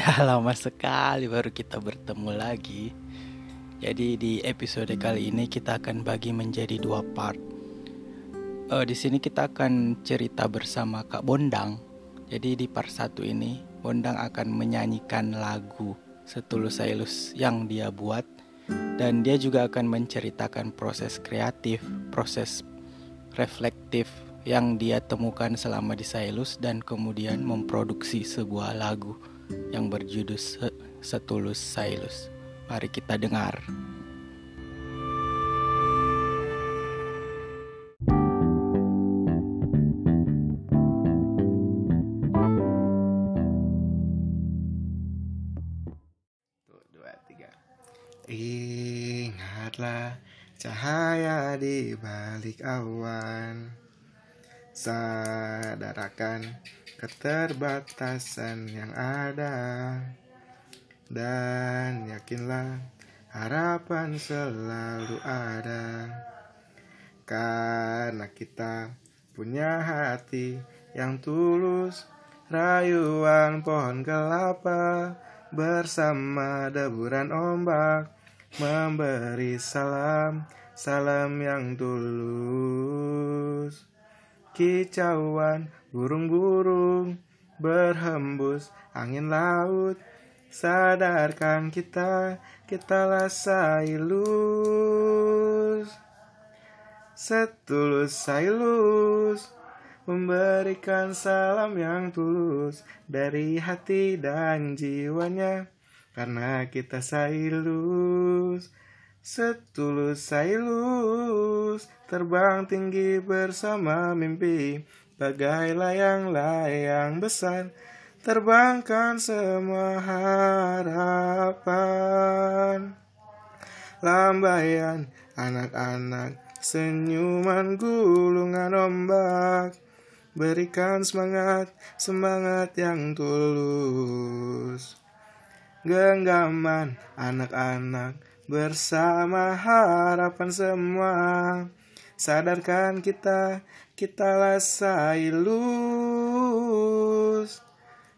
Ya lama sekali baru kita bertemu lagi. Jadi di episode kali ini kita akan bagi menjadi dua part. Uh, di sini kita akan cerita bersama Kak Bondang. Jadi di part satu ini Bondang akan menyanyikan lagu Setulus Sailus yang dia buat dan dia juga akan menceritakan proses kreatif, proses reflektif yang dia temukan selama di Sailus dan kemudian memproduksi sebuah lagu yang berjudul Setulus Sailus. Mari kita dengar. Ingatlah cahaya di balik awan Sadarkan keterbatasan yang ada. Dan yakinlah harapan selalu ada. Karena kita punya hati yang tulus rayuan pohon kelapa bersama deburan ombak memberi salam salam yang tulus kicauan burung-burung berhembus angin laut. Sadarkan kita kita sailus setulus sailus memberikan salam yang tulus dari hati dan jiwanya. Karena kita sailus setulus sailus terbang tinggi bersama mimpi. Bagai layang-layang besar Terbangkan semua harapan. Lambaian anak-anak Senyuman gulungan ombak. Berikan semangat, semangat yang tulus. Genggaman anak-anak bersama harapan semua Sadarkan kita, kita sailus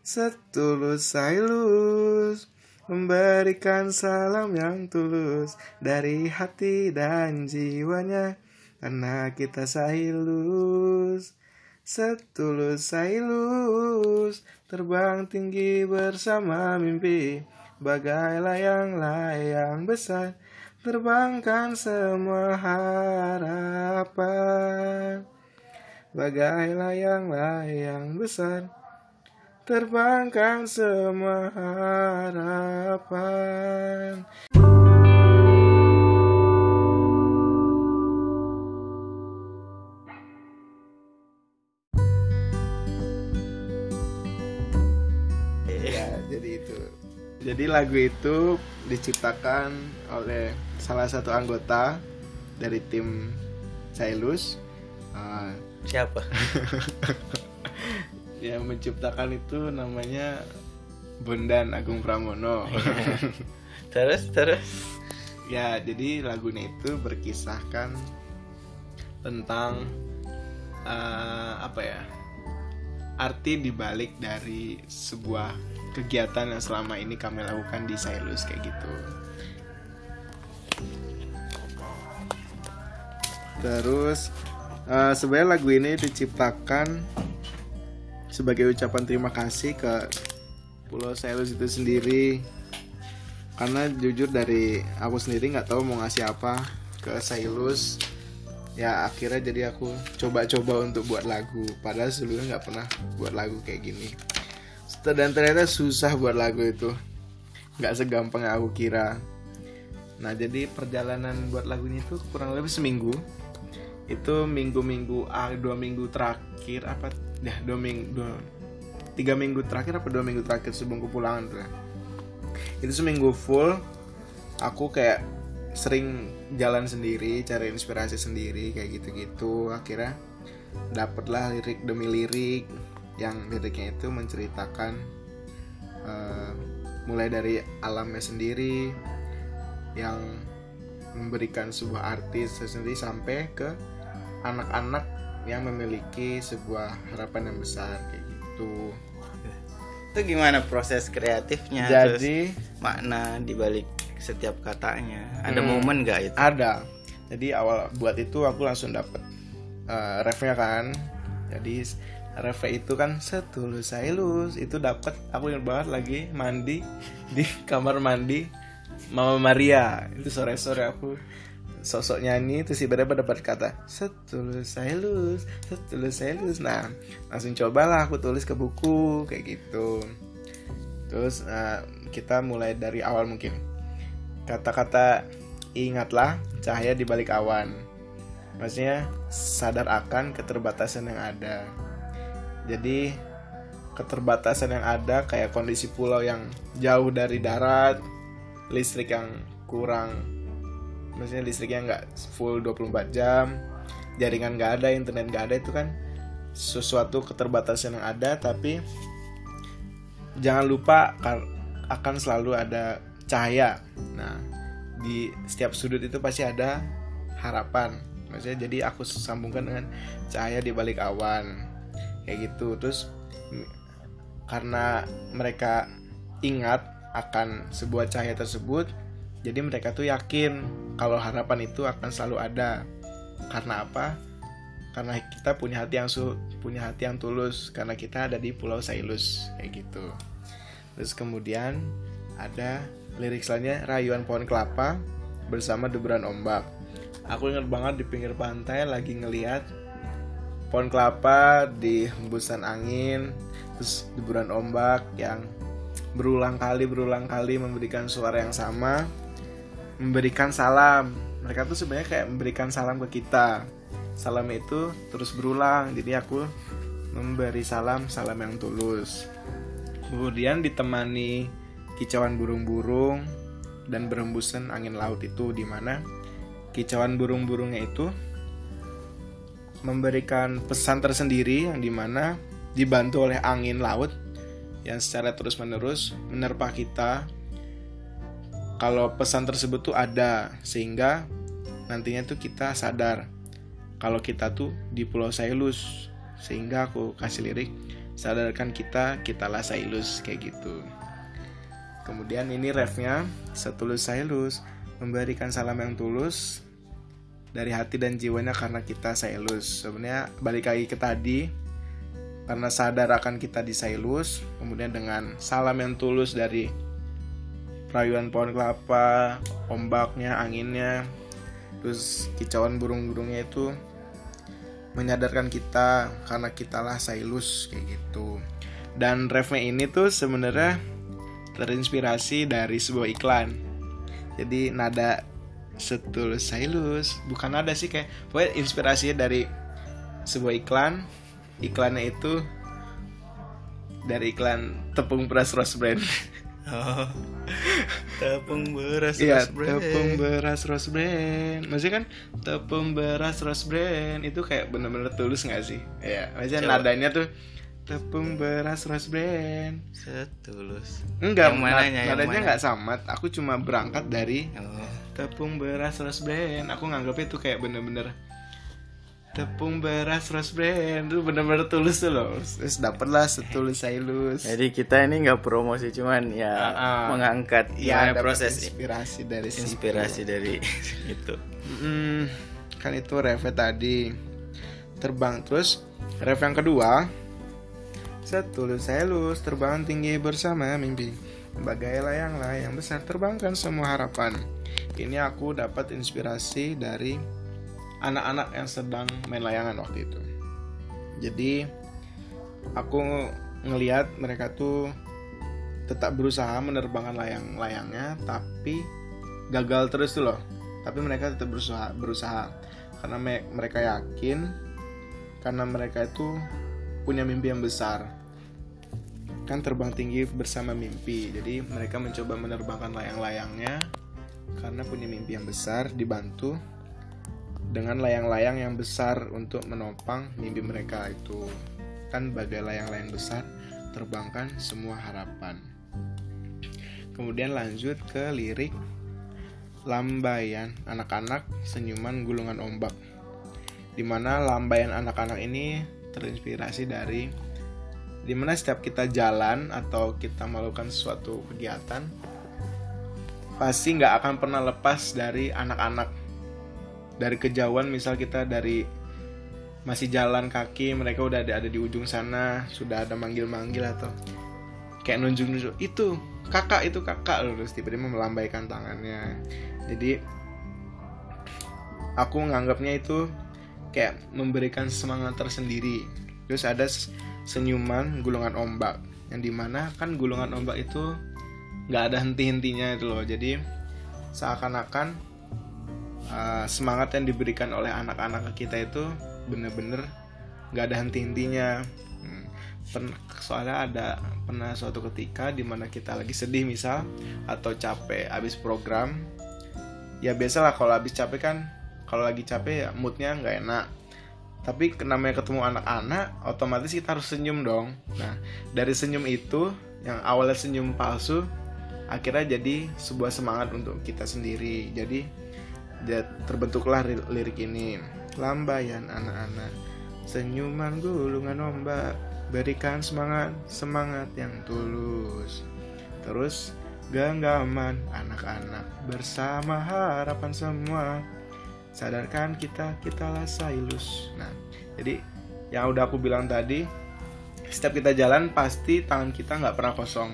Setulus sailus Memberikan salam yang tulus Dari hati dan jiwanya. Karena kita sailus Setulus sailus Terbang tinggi bersama mimpi Bagai layang-layang besar Terbangkan semua harapan Bagai layang-layang besar Terbangkan semua harapan Ya, jadi itu. Jadi lagu itu diciptakan oleh salah satu anggota dari tim Sailus uh, Siapa? yang menciptakan itu namanya Bondan Agung Pramono terus terus ya jadi lagunya itu berkisahkan tentang uh, apa ya arti dibalik dari sebuah kegiatan yang selama ini kami lakukan di Sailus kayak gitu Terus uh, sebenarnya lagu ini diciptakan sebagai ucapan terima kasih ke Pulau Sailus itu sendiri. Karena jujur dari aku sendiri nggak tahu mau ngasih apa ke Sailus. Ya akhirnya jadi aku coba-coba untuk buat lagu. Padahal sebelumnya nggak pernah buat lagu kayak gini. Dan ternyata susah buat lagu itu. Nggak segampang yang aku kira. Nah jadi perjalanan buat lagunya itu kurang lebih seminggu itu minggu-minggu ah, dua minggu terakhir apa ya dua minggu dua, tiga minggu terakhir apa dua minggu terakhir sebelum kepulangan tuh itu seminggu full aku kayak sering jalan sendiri cari inspirasi sendiri kayak gitu-gitu. Akhirnya dapatlah lirik demi lirik yang liriknya itu menceritakan uh, mulai dari alamnya sendiri yang memberikan sebuah artis sendiri sampai ke anak-anak yang memiliki sebuah harapan yang besar kayak gitu. Itu gimana proses kreatifnya? Jadi terus makna dibalik setiap katanya. Ada Hmm. momen nggak itu? Ada. Jadi awal buat itu aku langsung dapet uh, refnya kan. Jadi refnya itu kan setulus saya lulus itu dapat aku ingat banget lagi mandi di kamar mandi Mama Maria. Itu sore sore aku sosok nyanyi terus tiba-tiba dapat kata setulus saya lulus setulus saya lulus nah langsung cobalah aku tulis ke buku kayak gitu. Terus nah, kita mulai dari awal mungkin kata-kata ingatlah cahaya di balik awan. Maksudnya sadar akan keterbatasan yang ada. Jadi keterbatasan yang ada kayak kondisi pulau yang jauh dari darat listrik yang kurang. Maksudnya listriknya nggak full 24 jam jaringan nggak ada internet nggak ada itu kan sesuatu keterbatasan yang ada. Tapi jangan lupa akan selalu ada cahaya. Nah di setiap sudut itu pasti ada harapan. Maksudnya jadi aku sambungkan dengan cahaya di balik awan. Kayak gitu. Terus karena mereka ingat akan sebuah cahaya tersebut jadi mereka tuh yakin kalau harapan itu akan selalu ada. Karena apa? Karena kita punya hati yang su punya hati yang tulus. Karena kita ada di Pulau Sailus. Kayak gitu. Terus kemudian ada lirik selanjutnya rayuan pohon kelapa bersama deburan ombak. Aku ingat banget di pinggir pantai lagi ngeliat pohon kelapa di hembusan angin terus deburan ombak yang berulang kali berulang kali memberikan suara yang sama memberikan salam. Mereka tuh sebenarnya kayak memberikan salam ke kita. Salam itu terus berulang jadi aku memberi salam salam yang tulus. Kemudian ditemani kicauan burung-burung dan berembusan angin laut itu di mana kicauan burung-burungnya itu memberikan pesan tersendiri yang di mana dibantu oleh angin laut yang secara terus-menerus menerpa kita. Kalau pesan tersebut tuh ada sehingga nantinya tuh kita sadar kalau kita tuh di Pulau Sailus. Sehingga aku kasih lirik sadarkan kita kitalah Sailus kayak gitu kemudian ini refnya setulus Sailus memberikan salam yang tulus dari hati dan jiwanya karena kita Sailus sebenarnya balik lagi ke tadi karena sadar akan kita di Sailus kemudian dengan salam yang tulus dari rayuan pohon kelapa ombaknya anginnya terus kicauan burung-burungnya itu menyadarkan kita karena kitalah Sailus kayak gitu. Dan refnya ini tuh sebenarnya terinspirasi dari sebuah iklan jadi nada setulus Sailus bukan nada sih kayak pokoknya inspirasinya dari sebuah iklan iklannya itu dari iklan tepung beras rose brand oh, tepung beras Iya, Rose Brand. tepung beras rose brand. Maksudnya kan tepung beras rose brand itu kayak bener-bener tulus nggak sih? Iya, maksudnya Coba. nadanya tuh tepung beras rose brand. setulus Enggak, Yang mananya, nadanya mana? nggak sama. Aku cuma berangkat dari oh. tepung beras rose brand. Aku nganggapnya itu kayak bener-bener tepung beras rose brand itu bener-bener tulus tuh loh. Terus dapatlah setulus Sailus. jadi kita ini nggak promosi cuman ya Ah, ah. mengangkat dapat proses inspirasi dari situ. inspirasi dari itu Hmm, kan itu ref tadi terbang terus ref yang kedua setulus selus terbang tinggi bersama mimpi. Bagai layang-layang besar terbangkan semua harapan. Ini aku dapat inspirasi dari anak-anak yang sedang main layangan waktu itu. Jadi aku ngelihat mereka tuh tetap berusaha menerbangkan layang-layangnya tapi gagal terus tuh loh. Tapi mereka tetap berusaha berusaha. Karena me- mereka yakin karena mereka itu punya mimpi yang besar. Kan terbang tinggi bersama mimpi. Jadi mereka mencoba menerbangkan layang-layangnya karena punya mimpi yang besar dibantu dengan layang-layang yang besar untuk menopang mimpi mereka itu. Kan bagai layang-layang besar terbangkan semua harapan. Kemudian lanjut ke lirik lambaian anak-anak senyuman gulungan ombak. Di mana lambaian anak-anak ini terinspirasi dari di mana setiap kita jalan atau kita melakukan suatu kegiatan pasti nggak akan pernah lepas dari anak-anak. Dari kejauhan misal kita dari masih jalan kaki mereka udah ada, ada di ujung sana sudah ada manggil-manggil atau kayak nunjuk-nunjuk itu kakak itu kakak. Terus tiba-tiba melambaikan tangannya. Jadi aku nganggapnya itu kayak memberikan semangat tersendiri. Terus ada senyuman gulungan ombak yang di mana kan gulungan ombak itu nggak ada henti-hentinya itu loh. Jadi seakan-akan uh, semangat yang diberikan oleh anak-anak kita itu bener-bener nggak ada henti-hentinya. Hmm. soalnya ada pernah suatu ketika di mana kita lagi sedih misal atau capek abis program ya biasalah kalau abis capek kan kalau lagi capek ya moodnya nggak enak. Tapi namanya ketemu anak-anak otomatis kita harus senyum dong. Nah dari senyum itu yang awalnya senyum palsu akhirnya jadi sebuah semangat untuk kita sendiri. Jadi terbentuklah lirik ini. Lambaian anak-anak senyuman gulungan ombak berikan semangat semangat yang tulus. Terus genggaman anak-anak bersama harapan semua sadarkan kita kita lah sailus nah jadi yang udah aku bilang tadi setiap kita jalan pasti tangan kita nggak pernah kosong.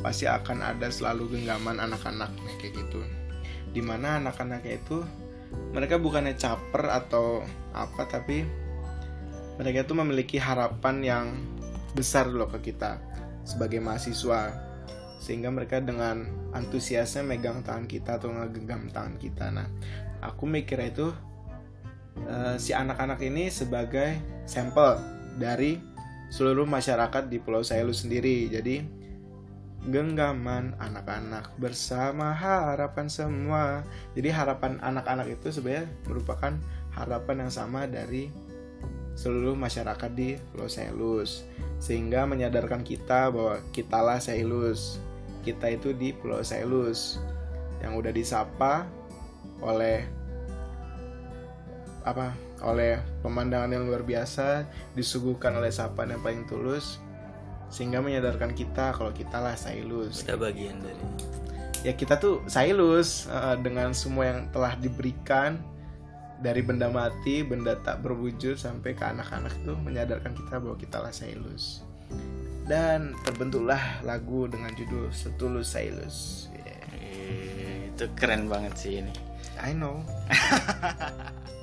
Pasti akan ada selalu genggaman anak-anak kayak gitu. Di mana anak-anaknya itu mereka bukannya caper atau apa tapi mereka itu memiliki harapan yang besar loh ke kita sebagai mahasiswa sehingga mereka dengan antusiasnya megang tangan kita atau ngegenggam tangan kita nah aku mikir itu uh, si anak-anak ini sebagai sampel dari seluruh masyarakat di Pulau Sailu sendiri. Jadi genggaman anak-anak bersama harapan semua. Jadi harapan anak-anak itu sebenarnya merupakan harapan yang sama dari seluruh masyarakat di Pulau Sailus sehingga menyadarkan kita bahwa kitalah Sailus kita itu di Pulau Sailus yang udah disapa oleh apa oleh pemandangan yang luar biasa disuguhkan oleh sapaan yang paling tulus sehingga menyadarkan kita kalau kita lah Sailus. Kita bagian dari ya kita tuh Sailus uh, dengan semua yang telah diberikan dari benda mati benda tak berwujud sampai ke anak-anak tuh menyadarkan kita bahwa kita lah Sailus dan terbentuklah lagu dengan judul Setulus Sailus yeah. itu keren banget sih ini I know.